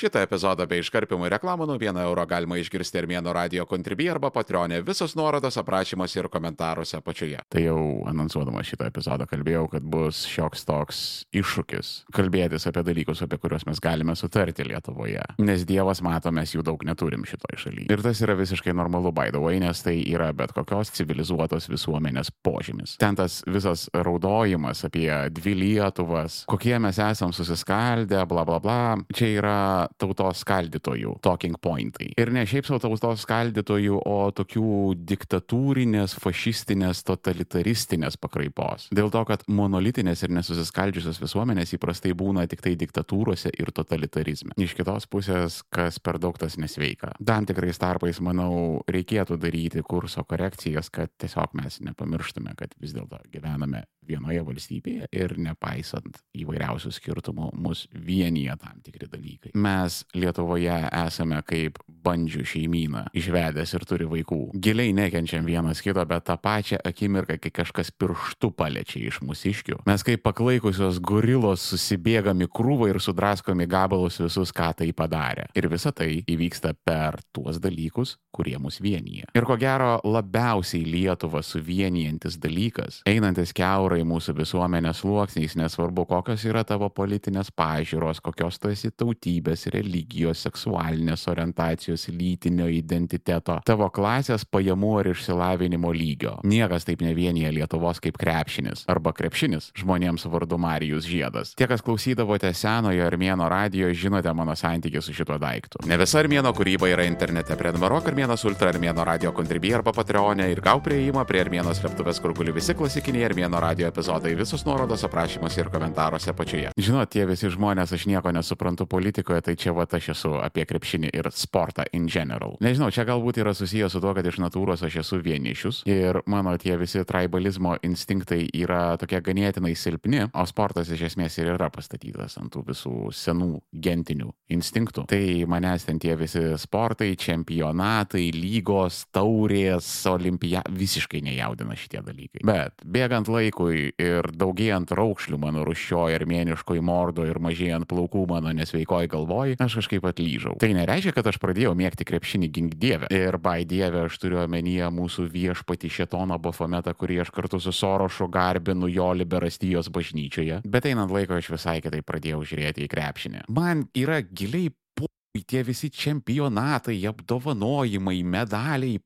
Šitą epizodą bei iškarpimų reklamų nuo 1 euro galima išgirsti Armėno radio kontribį arba patronė. Visos nuorodos aprašymuose ir komentaruose apačioje. Tai jau anonsuodama šitą epizodą kalbėjau, kad bus šioks toks iššūkis kalbėtis apie dalykus, apie kuriuos mes galime sutarti Lietuvoje. Nes Dievas mato, mes jų daug neturim šitoje šalyje. Ir tas yra visiškai normalu, way, nes tai yra bet kokios civilizuotos visuomenės požymis. Ten tas visas raudojimas apie dvi Lietuvas, kokie mes esam susiskaldę, bla bla bla, čia yra tautos skaldytojų talking pointai. Ir ne šiaip savo tautos skaldytojų, o tokių diktatūrinės, fašistinės, totalitaristinės pakraipos. Dėl to, kad monolitinės ir nesusiskaldžiusios visuomenės įprastai būna tik tai diktatūrose ir totalitarizme. Iš kitos pusės, kas per daug tas nesveika. Tam tikrais tarpais, manau, reikėtų daryti kurso korekcijas, kad tiesiog mes nepamirštume, kad vis dėlto gyvename vienoje valstybėje ir nepaisant įvairiausių skirtumų, mus vienyje tam tikri dalykai. Mes Lietuvoje esame kaip bandžių šeimyną, išvedęs ir turi vaikų. Giliai nekenčiam vienas kito, bet tą pačią akimirką, kai kažkas pirštu paliečia iš mūsiškių, mes kaip paklaikusios gorilos susibėgami krūvą ir sudraskomi gabalus visus, ką tai padarė. Ir visa tai įvyksta per tuos dalykus, kurie mus vienyje. Ir ko gero labiausiai Lietuvą suvienijantis dalykas, einantis keurai mūsų visuomenės sluoksniais, nesvarbu kokios yra tavo politinės pažiūros, kokios tu esi tautybės, religijos, seksualinės orientacijos, lytinio identiteto, tavo klasės, pajamų ar išsilavinimo lygio. Niekas taip nevienyje Lietuvos kaip krepšinis arba krepšinis žmonėms vardu Marijus Žiedas. Tie, kas klausydavote senojo Armėno radio, žinote mano santykių su šituo daiktu. Ne visa Armėno kūryba yra internete. Prenumeruok Armėnas Ultra Armėno radio kontribį arba Patreonė ir gau prieimą prie Armėno slėptuvės, kur guli visi klasikiniai Armėno radio epizodai. Visos nuorodos aprašymuose ir komentaruose apačioje. Žinot, tie visi žmonės, aš nieko nesuprantu politikoje, tai čia va aš esu apie krepšinį ir sportą in general. Nežinau, čia galbūt yra susijęs su to, kad iš natūros aš esu vienišius ir mano tie visi tribalizmo instinktai yra tokie ganėtinai silpni, o sportas iš esmės ir yra pastatytas ant tų visų senų gentinių instinktų. Tai manęs ten tie visi sportai, čempionatai, lygos, taurės, olimpija visiškai nejaudina šitie dalykai. Bet bėgant laikui ir daugėjant raukšlių mano ruščioje armėniškoje mordo ir mažėjant plaukų mano nesveikoji galvoj, aš kažkaip atlyžau. Tai nereiškia, kad aš pradėjau mėgti krepšinį gink dievę. Ir bai dievę aš turiu omenyje mūsų viešpati šetoną Bafometą, kurį aš kartu su Sorošu garbinu jo liberastijos bažnyčioje. Bet einant laiko aš visai kitaip pradėjau žiūrėti į krepšinį. Man yra giliai tie visi čempionatai, apdovanojimai, medaliai,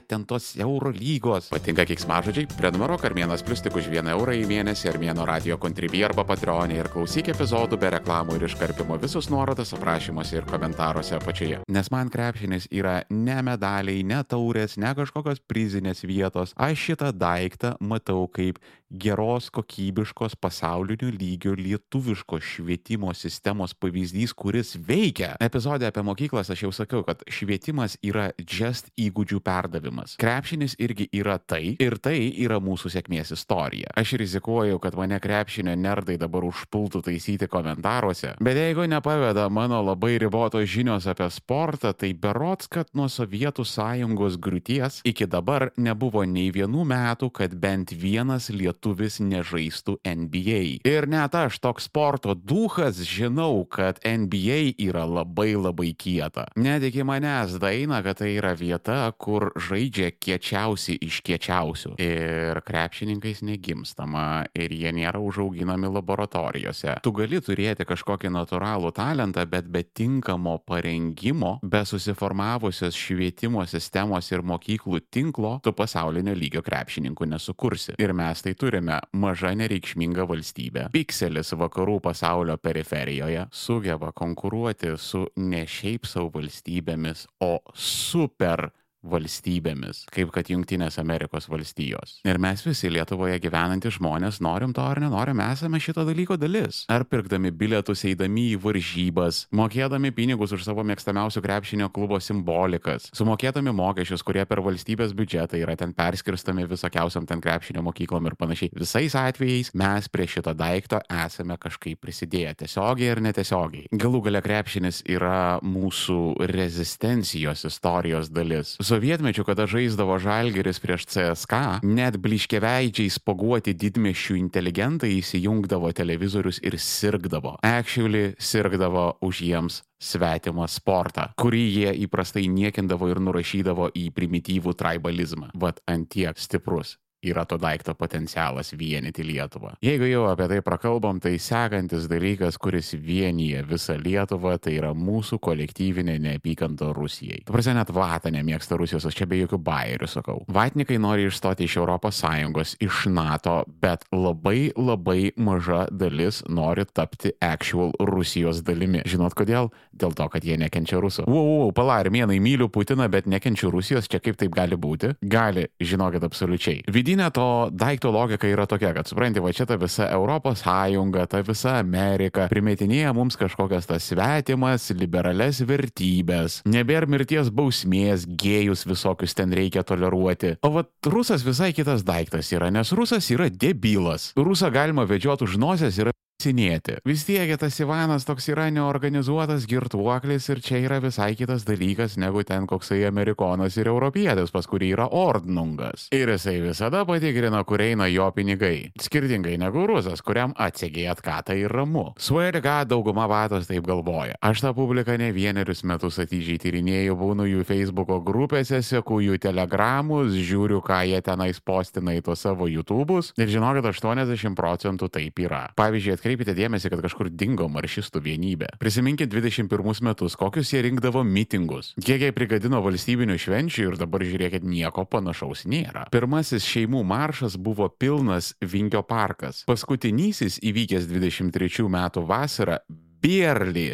ten tos euro lygos. Patinka kiksmažodžiai? Prenumeruok Armėnas Plus tik už 1 eurą į mėnesį Armėno radio kontribį arba patronį ir klausyk epizodų be reklamų ir iškarpimo visus nuorodas aprašymuose ir komentaruose apačioje. Nes man krepšinis yra ne medaliai, ne taurės, ne kažkokios prizinės vietos. Aš šitą daiktą matau kaip geros, kokybiškos pasaulinių lygių lietuviškos švietimo sistemos pavyzdys, kuris veikia. Epizode apie mokyklas aš jau sakiau, kad švietimas yra just įgūdžių perdavimas. Krepšinis irgi yra tai ir tai yra mūsų sėkmės istorija. Aš rizikuoju, kad mane krepšinio nerdai dabar užpultų taisyti komentaruose, bet jeigu nepaveda mano labai ribotos žinios apie sportą, tai berots, kad nuo Sovietų sąjungos griūties iki dabar nebuvo nei vienų metų, kad bent vienas lietuvis nežaistų NBA. Ir net aš toks sporto duhas žinau, kad NBA yra labai labai kieta. Net iki manęs daina, kad tai yra vieta, kur žaidžia kiečiausi iš kiečiausių. Ir krepšininkais negimstama ir jie nėra užauginami laboratorijose. Tu gali turėti kažkokį natūralų talentą, bet be tinkamo parengimo, be susiformavusios švietimo sistemos ir mokyklų tinklo, tu pasaulinio lygio krepšininkų nesukursi. Ir mes tai turime maža nereikšminga valstybė. Pikselis vakarų pasaulio periferijoje sugeba konkuruoti su ne šiaip savo valstybėmis, o super valstybėmis, kaip kad Junktinės Amerikos valstijos. Ir mes visi Lietuvoje gyvenantys žmonės, norim to ar nenorim, esame šito dalyko dalis. Ar pirkdami bilietus, eidami į varžybas, mokėdami pinigus už savo mėgstamiausių krepšinio klubo simbolikas, sumokėdami mokesčius, kurie per valstybės biudžetą yra ten perskirstami visokiausiam ten krepšinio mokyklom ir panašiai. Visais atvejais mes prie šito daikto esame kažkaip prisidėję, tiesiogiai ir netiesiogiai. Galų gale krepšinis yra mūsų rezistencijos istorijos dalis. Su Sovietmečiu, kada žaisdavo Žalgeris prieš CSK, net bliškeveidžiai spoguoti didmešių inteligentai įsijungdavo televizorius ir sirgdavo. Actually, sirgdavo už jiems svetimą sportą, kurį jie įprastai niekindavo ir nurašydavo į primityvų tribalizmą. Vat antiek stiprus yra to daikto potencialas vienyti Lietuvą. Jeigu jau apie tai prakalbam, tai sekantis dalykas, kuris vienyje visą Lietuvą, tai yra mūsų kolektyvinė neapykanta Rusijai. Tu prasme, net Vata nemėgsta Rusijos, aš čia be jokių bairių sakau. Vatnikai nori išstoti iš ES, iš NATO, bet labai labai maža dalis nori tapti actual Rusijos dalimi. Žinot kodėl? Dėl to, kad jie nekenčia rusų. Wow, wow, pala, armėnai myliu Putiną, bet nekenčiu Rusijos, čia kaip taip gali būti? Gali, žinokit, absoliučiai. Vidinė vidinė to daikto logika yra tokia, kad supranti, va čia ta visa Europos Sąjunga, ta visa Amerika primetinėja mums kažkokias tas svetimas, liberales vertybės, nebėra mirties bausmės, gėjus visokius ten reikia toleruoti. O va rusas visai kitas daiktas yra, nes rusas yra debilas. Rusą galima vedžioti už nosės ir Sinėti. Vis tiek tas Ivanas toks yra neorganizuotas girtuoklis ir čia yra visai kitas dalykas negu ten koksai amerikonas ir europietis, pas kurį yra ordnungas. Ir jisai visada patikrina, kur eina jo pinigai. Skirtingai negu rusas, kuriam atsegė atkatą ir ramu. Sverga dauguma vatos taip galvoja. Aš tą publiką ne vienerius metus atidžiai tyrinėjau, būnu jų Facebook'o grupėse, seku jų telegramus, žiūriu, ką jie tenais postina į tos savo YouTube'us ir žinokit, 80 procentų taip yra. Pavyzdžiui, atkreipite dėmesį, kad kažkur dingo maršistų vienybė. Prisiminkit 21 metus, kokius jie rinkdavo mitingus, kiek jie prigadino valstybinių švenčių ir dabar žiūrėkit, nieko panašaus nėra. Pirmasis šeimų maršas buvo pilnas Vinkio parkas. Paskutinysis įvykęs 23 metų vasarą Bierly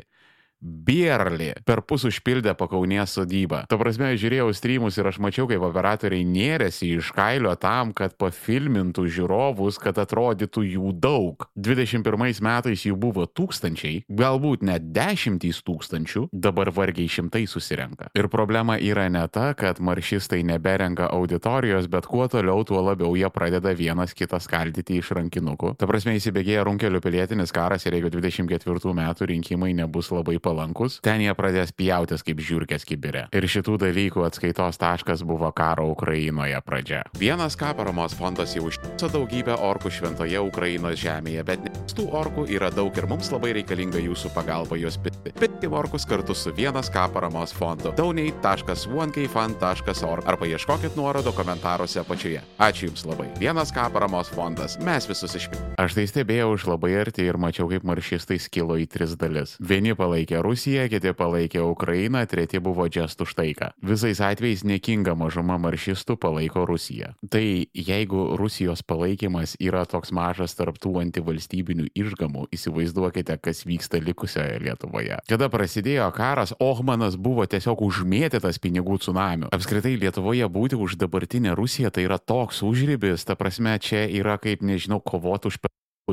Bierli per pus užpildė pakaunės sodybą. Ta prasme, žiūrėjau streamus ir aš mačiau, kaip operatoriai nėrėsi iš kailio tam, kad pafilmintų žiūrovus, kad atrodytų jų daug. 21 metais jų buvo tūkstančiai, galbūt net dešimtys tūkstančių, dabar vargiai šimtai susirenka. Ir problema yra ne ta, kad maršistai neberenka auditorijos, bet kuo toliau, tuo labiau jie pradeda vienas kitą skaldyti iš rankinukų. Ta prasme, įsibėgėja runkelių pilietinis karas ir jeigu 24 metų rinkimai nebus labai palankus, palankus, ten jie pradės pjautis kaip žiūrkės kibirė. Ir šitų dalykų atskaitos taškas buvo karo Ukrainoje pradžia. Vienas ką paramos fondas jau užtiso daugybę orkų šventoje Ukrainos žemėje, bet tų orkų yra daug ir mums labai reikalinga jūsų pagalba juos pitti. Pitti orkus kartu su vienas ką paramos fondu. donate.onekfund.org arba ieškokit nuorodo komentaruose apačioje. Ačiū Jums labai. Vienas ką paramos fondas. Mes visus išpirkome. Aš tai stebėjau iš labai arti ir mačiau, kaip maršistai skilo į tris dalis. Vieni palaikė palaikė Rusiją, kiti palaikė Ukrainą, treti buvo džest už taiką. Visais atvejais nekinga mažuma maršistų palaiko Rusiją. Tai jeigu Rusijos palaikymas yra toks mažas tarptų antivalstybinių išgamų, įsivaizduokite, kas vyksta likusioje Lietuvoje. Kada prasidėjo karas, Ohmanas buvo tiesiog užmėtytas pinigų tsunamiu. Apskritai Lietuvoje būti už dabartinę Rusiją tai yra toks užrybis, ta prasme, čia yra kaip, nežinau, kovoti už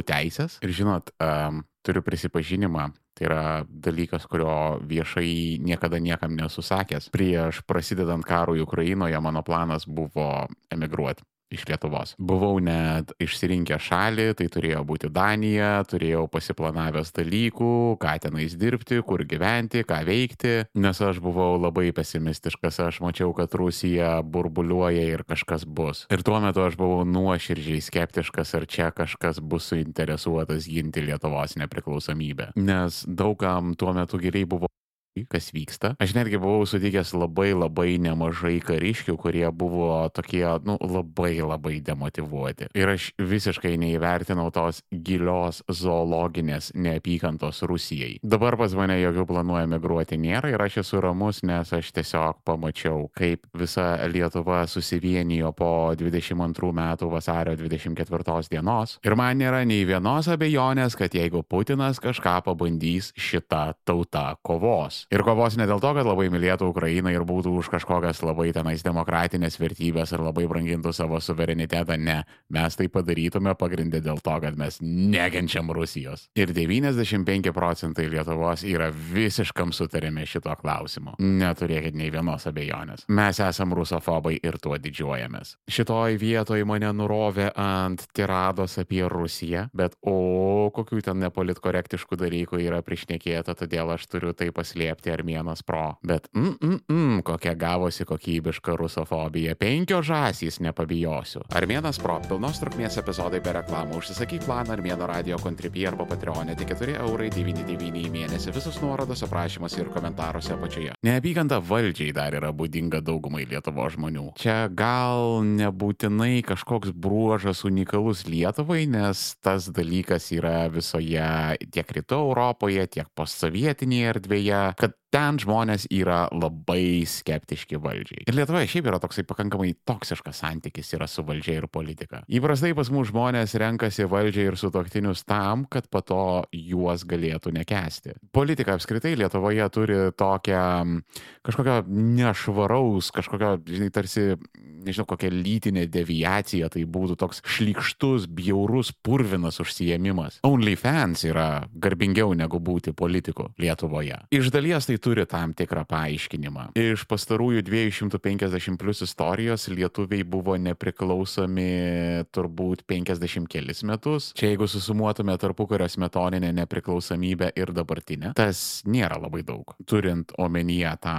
teisės. Ir žinot, um, turiu prisipažinimą, Tai yra dalykas, kurio viešai niekada niekam nesusakęs. Prieš prasidedant karui Ukrainoje mano planas buvo emigruoti iš Lietuvos. Buvau net išsirinkę šalį, tai turėjo būti Danija, turėjau pasiplanavęs dalykų, ką tenais dirbti, kur gyventi, ką veikti, nes aš buvau labai pesimistiškas, aš mačiau, kad Rusija burbuliuoja ir kažkas bus. Ir tuo metu aš buvau nuoširdžiai skeptiškas, ar čia kažkas bus suinteresuotas ginti Lietuvos nepriklausomybę. Nes daugam tuo metu geriai buvo kas vyksta. Aš netgi buvau sutikęs labai labai nemažai kariškių, kurie buvo tokie, nu, labai labai demotivuoti. Ir aš visiškai neįvertinau tos gilios zoologinės neapykantos Rusijai. Dabar pas mane jokių planų emigruoti nėra ir aš esu ramus, nes aš tiesiog pamačiau, kaip visa Lietuva susivienijo po 22 metų vasario 24 dienos. Ir man nėra nei vienos abejonės, kad jeigu Putinas kažką pabandys, šita tauta kovos. Ir kovos ne dėl to, kad labai mylėtų Ukrainą ir būtų už kažkokias labai tenais demokratinės vertybės ir labai brangintų savo suverenitetą. Ne, mes tai padarytume pagrindę dėl to, kad mes nekenčiam Rusijos. Ir 95 procentai Lietuvos yra visiškam sutarime šito klausimu. Neturėkit nei vienos abejonės. Mes esam rusofobai ir tuo didžiuojamės. Šitoj vietoj mane nurovė ant tirados apie Rusiją, bet o kokių ten nepolitkorektiškų dalykų yra priešnekėta, todėl aš turiu tai paslėpti tapti Armėnas Pro. Bet, mm, mm, mm, kokia gavosi kokybiška rusofobija. Penkios žasys nepabijosiu. Armėnas Pro, pilnos trukmės epizodai be reklamų. Užsisakyk planą Armėno radio kontribį arba patreonė tik 4 eurai 99 į mėnesį. Visus nuorodos aprašymuose ir komentaruose apačioje. Neapykanta valdžiai dar yra būdinga daugumai Lietuvo žmonių. Čia gal nebūtinai kažkoks bruožas unikalus Lietuvai, nes tas dalykas yra visoje tiek rytų Europoje, tiek postsovietinėje erdvėje, kad ten žmonės yra labai skeptiški valdžiai. Ir Lietuvoje šiaip yra toksai pakankamai toksiškas santykis yra su valdžia ir politika. Įprastai pas mus žmonės renkasi valdžią ir sutoktinius tam, kad po to juos galėtų nekesti. Politika apskritai Lietuvoje turi tokią kažkokio nešvaraus, kažkokio, žinai, tarsi, nežinau, kokia lytinė deviacija, tai būtų toks šlikštus, bjaurus, purvinas užsiemimas. OnlyFans yra garbingiau negu būti politiku Lietuvoje. Iš dalies tai turi tam tikrą paaiškinimą. Iš pastarųjų 250 plus istorijos lietuviai buvo nepriklausomi turbūt 50 kelis metus. Čia jeigu susumuotume tarpukario smetoninę nepriklausomybę ir dabartinę, tas nėra labai daug, turint omenyje tą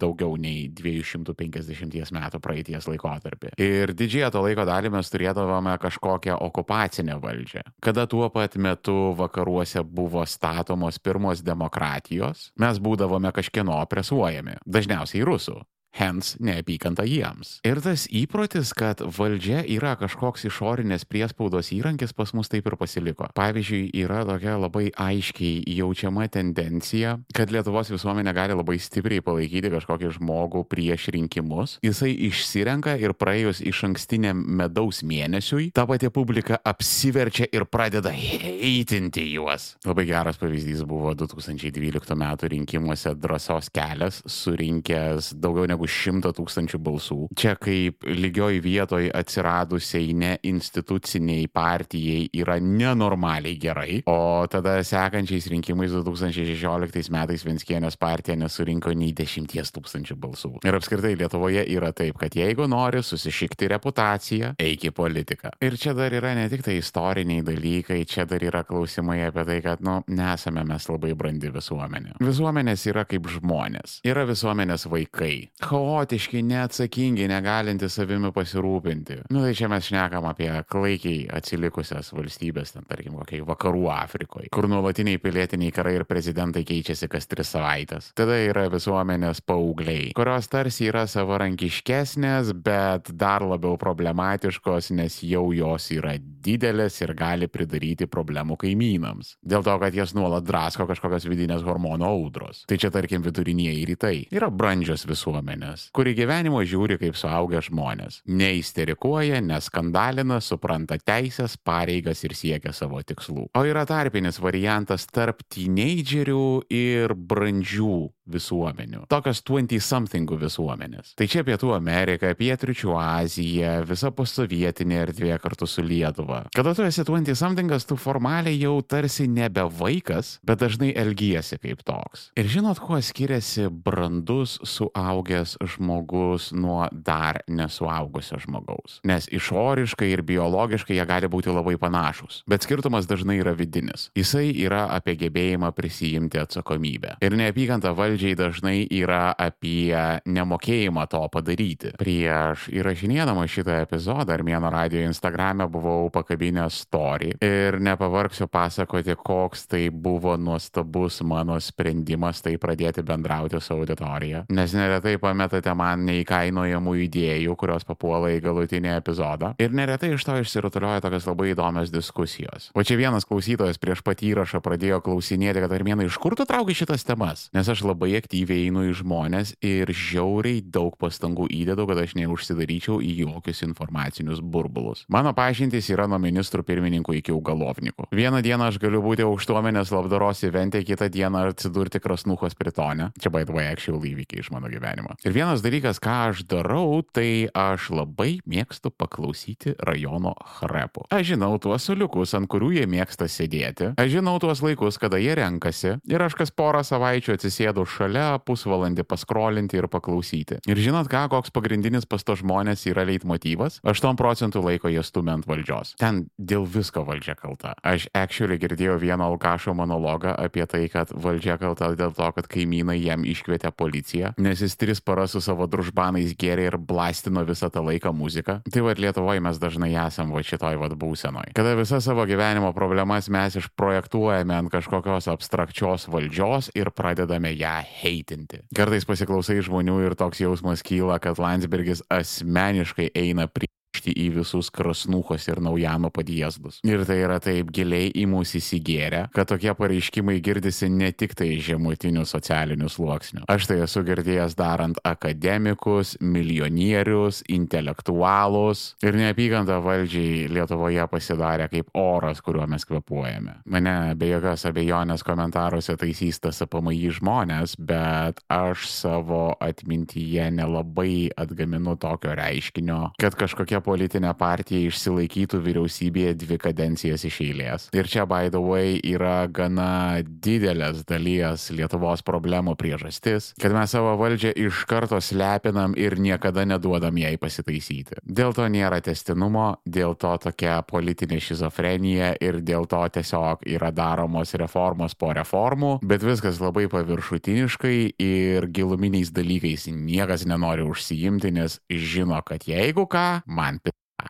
daugiau nei 250 metų praeities laikotarpį. Ir didžiąją to laiko dalį mes turėdavome kažkokią okupacinę valdžią. Kada tuo pat metu vakaruose buvo statomos pirmos demokratijos, mes būdavome kažkieno opresuojami, dažniausiai rusų. Hens neapykanta jiems. Ir tas įprotis, kad valdžia yra kažkoks išorinės priespaudos įrankis pas mus taip ir pasiliko. Pavyzdžiui, yra tokia labai aiškiai jaučiama tendencija, kad Lietuvos visuomenė gali labai stipriai palaikyti kažkokį žmogų prieš rinkimus. Jisai išsirenka ir praėjus iš ankstiniam medaus mėnesiui, ta pati publika apsiverčia ir pradeda heitinti juos. Labai geras pavyzdys buvo 2012 m. rinkimuose drąsos kelias, surinkęs daugiau negu šimtą tūkstančių balsų. Čia kaip lygioj vietoj atsiradusiai neinstituciniai partijai yra nenormaliai gerai, o tada sekančiais rinkimais 2016 metais Venskienės partija nesurinko nei 10 tūkstančių balsų. Ir apskritai Lietuvoje yra taip, kad jeigu nori susišikti reputaciją, eik į politiką. Ir čia dar yra ne tik tai istoriniai dalykai, čia dar yra klausimai apie tai, kad, nu, nesame mes labai brandi visuomenė. Visuomenės yra kaip žmonės. Yra visuomenės vaikai. Chaotiški, neatsakingi, negalinti savimi pasirūpinti. Nu, tai čia mes šnekam apie klaikiai atsilikusias valstybės, ten tarkim, kokiai vakarų Afrikoje, kur nuolatiniai pilietiniai karai ir prezidentai keičiasi kas tris savaitės. Tada yra visuomenės paaugliai, kurios tarsi yra savarankiškesnės, bet dar labiau problematiškos, nes jau jos yra didelės ir gali pridaryti problemų kaimynams. Dėl to, kad jas nuolat drasko kažkokios vidinės hormonų audros. Tai čia tarkim vidurinieji rytai. Yra brandžios visuomenės, kuri gyvenimo žiūri kaip suaugę žmonės. Neįsterikuoja, neskandalina, supranta teisės, pareigas ir siekia savo tikslų. O yra tarpinis variantas tarp teenagerių ir brandžių visuomenių. Tokios 20-somethingų visuomenės. Tai čia Pietų Amerika, Pietričių Azija, visa posovietinė erdvė kartu su Lietuva. Kada tu esi 20-somthingas, tu formaliai jau tarsi nebe vaikas, bet dažnai elgiesi kaip toks. Ir žinot, kuo skiriasi brandus suaugęs žmogus nuo dar nesuaugusio žmogaus. Nes išoriškai ir biologiškai jie gali būti labai panašus. Bet skirtumas dažnai yra vidinis. Jisai yra apie gebėjimą prisijimti atsakomybę. Ir neapykanta valdžia valdžiai dažnai yra apie nemokėjimą to padaryti. Prieš įrašinėdama šitą epizodą Armėno radio Instagrame buvau pakabinęs story ir nepavargsiu pasakoti, koks tai buvo nuostabus mano sprendimas tai pradėti bendrauti su auditorija. Nes neretai pametate man neįkainojamų idėjų, kurios papuola į galutinį epizodą. Ir neretai iš to išsirutulioja tokias labai įdomios diskusijos. O čia vienas klausytojas prieš pat įrašą pradėjo klausinėti, kad Armėnai iš kur tu trauki šitas temas? Nes aš labai aktyviai einu į žmonės ir žiauriai daug pastangų įdedu, kad aš neužsidaryčiau į jokius informacinius burbulus. Mano pažintys yra nuo ministrų pirmininkų iki augalovnikų. Vieną dieną aš galiu būti aukštuomenės labdaros įventė, kitą dieną atsidurti krasnuchos pritone. Čia way actual įvykiai iš mano gyvenimo. Ir vienas dalykas, ką aš darau, tai aš labai mėgstu paklausyti rajono hrepų. Aš žinau tuos suliukus, ant kurių jie mėgsta sėdėti. Aš žinau tuos laikus, kada jie renkasi. Ir aš kas porą savaičių atsisėdu šalia, pusvalandį paskrolinti ir paklausyti. Ir žinot ką, koks pagrindinis pas to žmonės yra leitmotyvas? 8 procentų laiko jie stumia ant valdžios. Ten dėl visko valdžia kalta. Aš actually girdėjau vieną Alkašo monologą apie tai, kad valdžia kalta dėl to, kad kaimynai jam iškvietė policiją, nes jis tris paras su savo družbanais gėrė ir blastino visą tą laiką muziką. Tai vad Lietuvoje mes dažnai esam va šitoj vad būsenoj. Kada visą savo gyvenimo problemas mes išprojektuojame ant kažkokios abstrakčios valdžios ir pradedame ją heitinti. Kartais pasiklausai žmonių ir toks jausmas kyla, kad Landsbergis asmeniškai eina prie į visus krasnuhos ir naujano padėsdus. Ir tai yra taip giliai į mūsų įsigėrę, kad tokie pareiškimai girdisi ne tik tai žemutinių socialinių sluoksnių. Aš tai esu girdėjęs darant akademikus, milijonierius, intelektualus ir neapykanta valdžiai Lietuvoje pasidarė kaip oras, kuriuo mes kvepuojame. Mane be jokios abejonės komentaruose taisys tas apamai žmonės, bet aš savo atmintyje nelabai atgaminu tokio reiškinio, kad kažkokia politinė partija išsilaikytų vyriausybėje dvi kadencijas iš eilės. Ir čia, by the way, yra gana didelės dalies Lietuvos problemų priežastis, kad mes savo valdžią iš karto slepinam ir niekada neduodam jai pasitaisyti. Dėl to nėra testinumo, dėl to tokia politinė šizofrenija ir dėl to tiesiog yra daromos reformos po reformų, bet viskas labai paviršutiniškai ir giluminiais dalykais niekas nenori užsiimti, nes žino, kad jeigu ką, man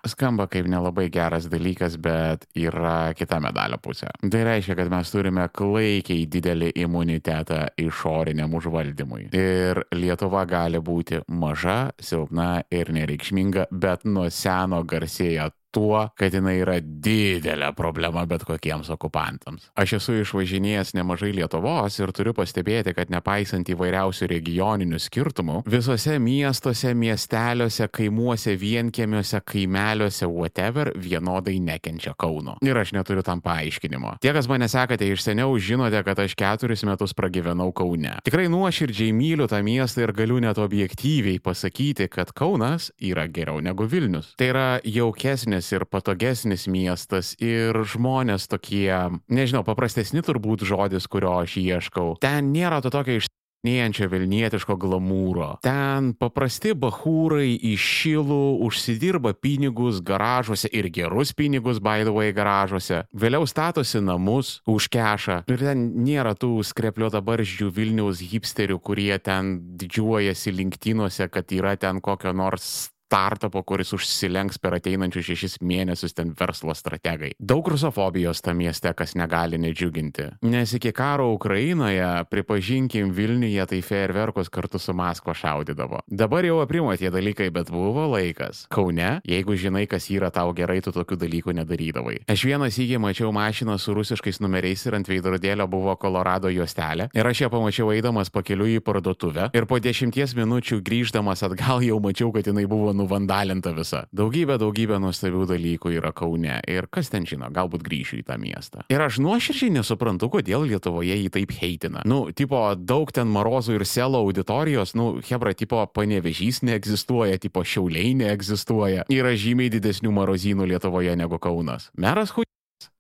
Skamba kaip nelabai geras dalykas, bet yra kita medalio pusė. Tai reiškia, kad mes turime klaikiai didelį imunitetą išoriniam užvaldymui. Ir Lietuva gali būti maža, silpna ir nereikšminga, bet nuo seno garsėja tuo, kad jinai yra didelė problema bet kokiems okupantams. Aš esu išvažinėjęs nemažai Lietuvos ir turiu pastebėti, kad nepaisant įvairiausių regioninių skirtumų, visose miestuose, miesteliuose, kaimuose, vienkiemiuose, kaimeliuose, whatever, vienodai nekenčia Kauno. Ir aš neturiu tam paaiškinimo. Tie, kas mane sekate iš seniau, žinote, kad aš keturis metus pragyvenau Kaune. Tikrai nuoširdžiai myliu tą miestą ir galiu net objektyviai pasakyti, kad Kaunas yra geriau negu Vilnius. Tai yra jaukesnis geresnis ir patogesnis miestas ir žmonės tokie, nežinau, paprastesni turbūt žodis, kurio aš ieškau. Ten nėra to tokio iš Nėjančio Vilnietiško glamūro. Ten paprasti bahūrai iš šilų užsidirba pinigus garažuose ir gerus pinigus, by the way, garažuose. Vėliau statosi namus už kešą. Ir ten nėra tų skrepliuota barzdžių Vilniaus hipsterių, kurie ten didžiuojasi linktinuose, kad yra ten kokio nors startupo, kuris užsilenks per ateinančius šešis mėnesius ten verslo strategai. Daug rusofobijos tam mieste, kas negali nedžiuginti. Nes iki karo Ukrainoje, pripažinkim, Vilniuje tai fejerverkus kartu su Maskva šaudydavo. Dabar jau aprimo tie dalykai, bet buvo laikas. Kaune, jeigu žinai, kas yra tau gerai, tu tokių dalykų nedarydavai. Aš vieną sykį mačiau mašiną su rusiškais numeriais ir ant veidrodėlio buvo Kolorado juostelė. Ir aš ją pamačiau eidamas pakeliu į parduotuvę. Ir po dešimties minučių grįždamas atgal jau mačiau, kad jinai buvo nuvandalinta visa. Daugybė, daugybė nuostabių dalykų yra Kaune ir kas ten žino, galbūt grįšiu į tą miestą. Ir aš nuoširdžiai nesuprantu, kodėl Lietuvoje jį taip heitina. Nu, tipo, daug ten Marozų ir Selo auditorijos, nu, Hebra, tipo, panevežys neegzistuoja, tipo, šiauliai neegzistuoja. Yra žymiai didesnių marozynų Lietuvoje negu Kaunas. Meras hui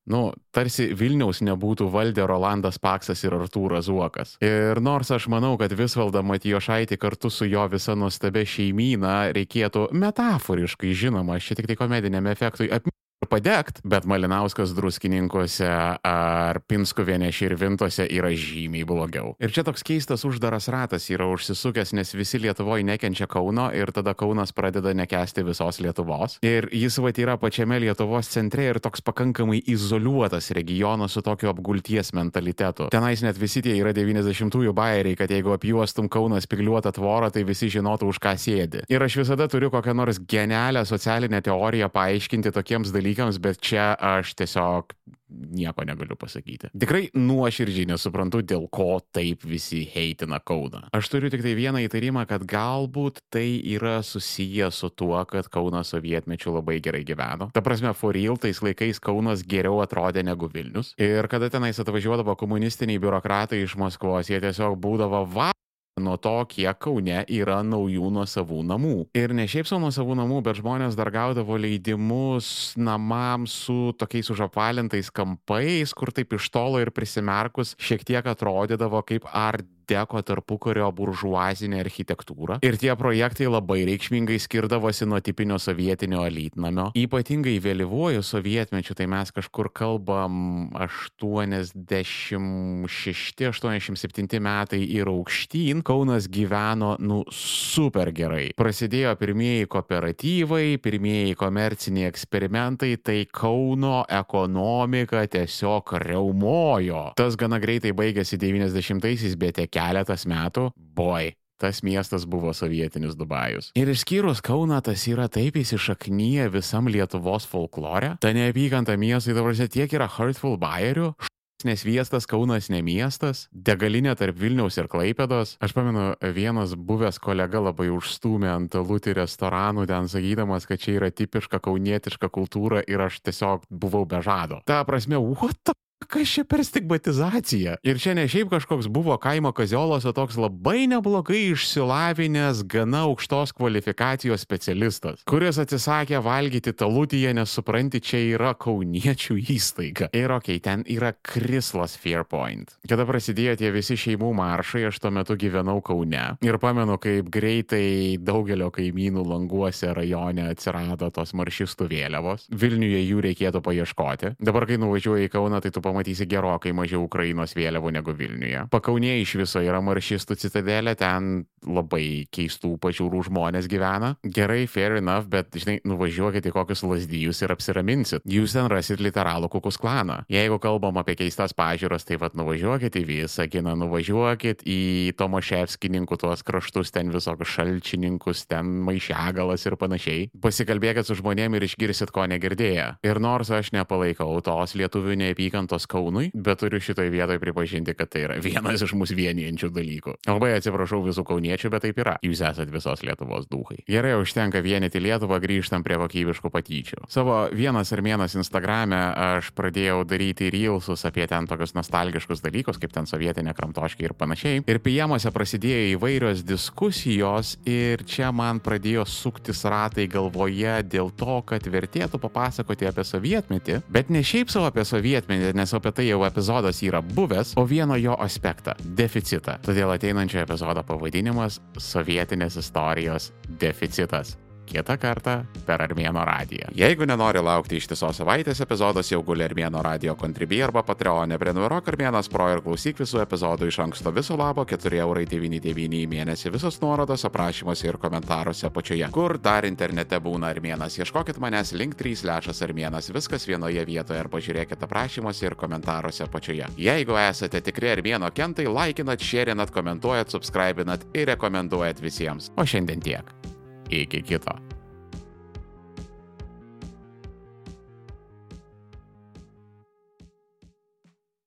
Nu, tarsi Vilniaus nebūtų valdę Rolandas Paksas ir Artūras Zuokas. Ir nors aš manau, kad Visvaldą Matijošaitį kartu su jo visa nuostabia šeimyna reikėtų metaforiškai, žinoma, čia tik tai komediniam efektui apmėgti padegt, bet Malinauskas druskininkose ar Pinskuvienė širvintose yra žymiai blogiau. Ir čia toks keistas uždaras ratas yra užsisukęs, nes visi Lietuvoje nekenčia Kauno ir tada Kaunas pradeda nekesti visos Lietuvos. Ir jis va yra pačiame Lietuvos centre ir toks pakankamai izoliuotas regionas su tokiu apgulties mentalitetu. Tenais net visi tie yra 90-ųjų bairiai, kad jeigu apjuostum Kauną spigliuotą tvorą, tai visi žinotų, už ką sėdi. Ir aš visada turiu kokią nors genialią socialinę teoriją paaiškinti tokiems dalykams dalykams, bet čia aš tiesiog nieko negaliu pasakyti. Tikrai nuoširdžiai nesuprantu, dėl ko taip visi heitina Kauną. Aš turiu tik tai vieną įtarimą, kad galbūt tai yra susiję su tuo, kad Kaunas sovietmečiu labai gerai gyveno. Ta prasme, for real tais laikais Kaunas geriau atrodė negu Vilnius. Ir kada tenais atvažiuodavo komunistiniai biurokratai iš Maskvos, jie tiesiog būdavo va nuo to, kiek Kaune yra naujų nuosavų namų. Ir ne šiaip savo nuosavų namų, bet žmonės dar gaudavo leidimus namams su tokiais užapvalintais kampais, kur taip iš tolo ir prisimerkus šiek tiek atrodydavo kaip art deko tarpukario buržuazinę architektūrą. Ir tie projektai labai reikšmingai skirdavosi nuo tipinio sovietinio elitnamio. Ypatingai vėlyvuoju sovietmečiu, tai mes kažkur kalbam 86-87 metai ir aukštyn, Kaunas gyveno, nu, super gerai. Prasidėjo pirmieji kooperatyvai, pirmieji komerciniai eksperimentai, tai Kauno ekonomika tiesiog reumojo. Tas gana greitai baigėsi 90-aisiais, bet tie keletas metų, boj, tas miestas buvo sovietinis Dubajus. Ir išskyrus Kauną, tas yra taip įsišaknyje visam Lietuvos folklore. Ta neapykanta miestai dabar tiek yra hurtful bayerių, Nes viestas Kaunas ne miestas, degalinė tarp Vilniaus ir Klaipėdos. Aš pamenu, vienas buvęs kolega labai užstumė ant lūtį restoranų ten sakydamas, kad čia yra tipiška kaunietiška kultūra ir aš tiesiog buvau be žado. Ta prasme, what the Kas čia per stigmatizacija? Ir čia ne šiaip kažkoks buvo kaimo kaziolas, o toks labai neblogai išsilavinęs, gana aukštos kvalifikacijos specialistas, kuris atsisakė valgyti talutyje, nes supranti, čia yra kauniečių įstaiga. Ir okei, okay, ten yra Krislas Fairpoint. Kada prasidėjo tie visi šeimų maršai, aš tuo metu gyvenau Kaune. Ir pamenu, kaip greitai daugelio kaimynų languose rajone atsirado tos maršistų vėliavos. Vilniuje jų reikėtų paieškoti. Dabar, kai nuvažiuoji į Kauną, tai tu pamatysi gerokai mažiau Ukrainos vėliavų negu Vilniuje. Pakaunėje iš viso yra maršistų citadelė, ten labai keistų pažiūrų žmonės gyvena. Gerai, fair enough, bet, žinai, nuvažiuokit į kokius lasdyjus ir apsiraminsit. Jūs ten rasit literalų kukus klaną. Jeigu kalbam apie keistas pažiūras, tai vad nuvažiuokit į Visaginą, nuvažiuokit į Tomoševskininkų tuos kraštus, ten visokius šalčininkus, ten maišiagalas ir panašiai. Pasikalbėkit su žmonėmis ir išgirsit, ko negirdėję. Ir nors aš nepalaikau tos lietuvių neapykantos Kaunui, bet turiu šitoje vietoje pripažinti, kad tai yra vienas iš mūsų vienijančių dalykų. Labai atsiprašau visų kauniečių, bet taip yra. Jūs esate visos Lietuvos duhai. Gerai, užtenka vienyti Lietuvą, grįžtam prie kokybiškų patyčių. Savo vienas ir vienas Instagrame aš pradėjau daryti reelsus apie ten tokius nostalgiškus dalykus, kaip ten sovietinė kramtoškė ir panašiai. Ir piemuose prasidėjo įvairios diskusijos ir čia man pradėjo suktis ratai galvoje dėl to, kad vertėtų papasakoti apie sovietmetį, bet ne šiaip savo apie sovietmetį, nes apie tai jau epizodas yra buvęs, o vieno jo aspektą - deficitą. Todėl ateinančio epizodo pavadinimas - sovietinės istorijos deficitas kitą kartą per Armėno radiją. Jeigu nenori laukti ištisos savaitės, epizodas jau guli Armėno radio kontribį arba Patreonė. Prenumeruok Armėnas Pro ir klausyk visų epizodų iš anksto viso labo 4,99 į mėnesį. Visos nuorodos aprašymuose ir komentaruose apačioje. Kur dar internete būna Armėnas? Ieškokit manęs link 3 lešas Armėnas. Viskas vienoje vietoje ar pažiūrėkite aprašymuose ir komentaruose apačioje. Jeigu esate tikri Armėno kentai, laikinat, šėrinat, komentuojat, subscribinat ir rekomenduojat visiems. O šiandien tiek. Iki kito.